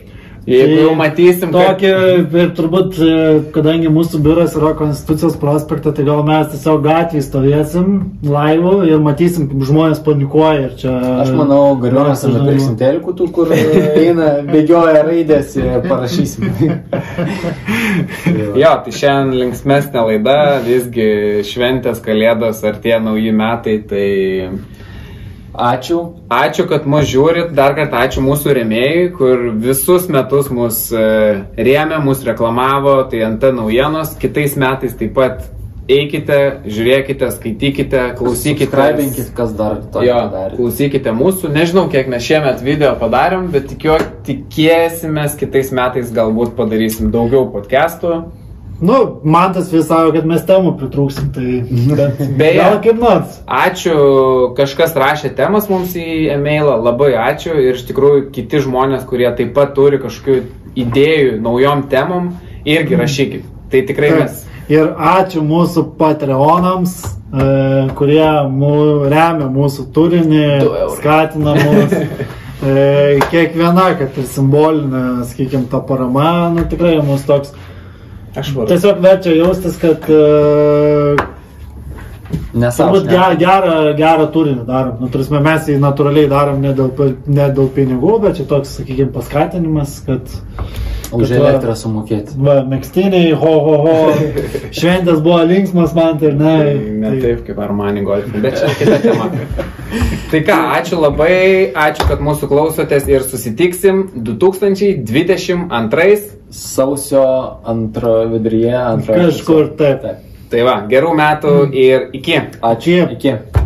Jeigu Tai jau matysim, kad... Tokį, ir turbūt, e, kadangi mūsų biuras yra Konstitucijos prospekte, tai gal mes tiesiog gatvėje stovėsim laivų ir matysim, kaip žmonės panikuoja. Ir čia, Aš manau, gariuomenės Dar nupirksim telikų tų, kur eina, bėgioja raidės ir parašysim. <laughs> Jo, tai šiandien linksmesnė laida, visgi šventės, kalėdos, artėja nauji metai, tai Ačiū. ačiū, kad mus žiūrit, dar kartą ačiū mūsų remėjai, kur visus metus mus e, rėmė, mus reklamavo, tai ant naujienos, kitais metais taip pat eikite, žiūrėkite, skaitykite, klausykite. Subscribinkit, kas dar to Jo, nepadarė. klausykite mūsų, nežinau, kiek mes šiemet video padarėm, bet tikiu, tikėsimės kitais metais galbūt padarysim daugiau podcastų. Nu, man tas vis sako, kad mes temų pritrūksim, tai bet, Beje. gal kaip nors. Ačiū, kažkas rašė temas mums į e-mailą, labai ačiū ir iš tikrųjų kiti žmonės, kurie taip pat turi kažkokių idėjų naujom temom, irgi rašykit. Tai tikrai mes. Ir ačiū mūsų Patreonams, e, kurie mū, remia mūsų turinį, skatina mus. <laughs> E, kiekviena, kad ir simbolinė, sakykime, ta parama, nu tikrai mūsų toks. Aš varu. Tiesiog verčia jaustis, kad Nesąmonė. turbūt gerą, gerą, gerą turinį darom. Nu, tarsi mes jį natūraliai darom ne dėl, ne dėl pinigų, bet čia toks, sakykime, paskatinimas, kad Už elektrą sumokėti. Va, mėgstiniai, ho, ho, ho. <laughs> Šventės buvo linksmas man, tai ne. Ne tai- taip kaip Armani Golf, bet čia kita tema. <laughs> Tai ką, ačiū labai, ačiū, kad mūsų klausotės ir susitiksim 2022. Sausio antro viduryje, antroje. Kažkur taip. Taip. Tai va, gerų metų ir iki. Ačiū. Iki.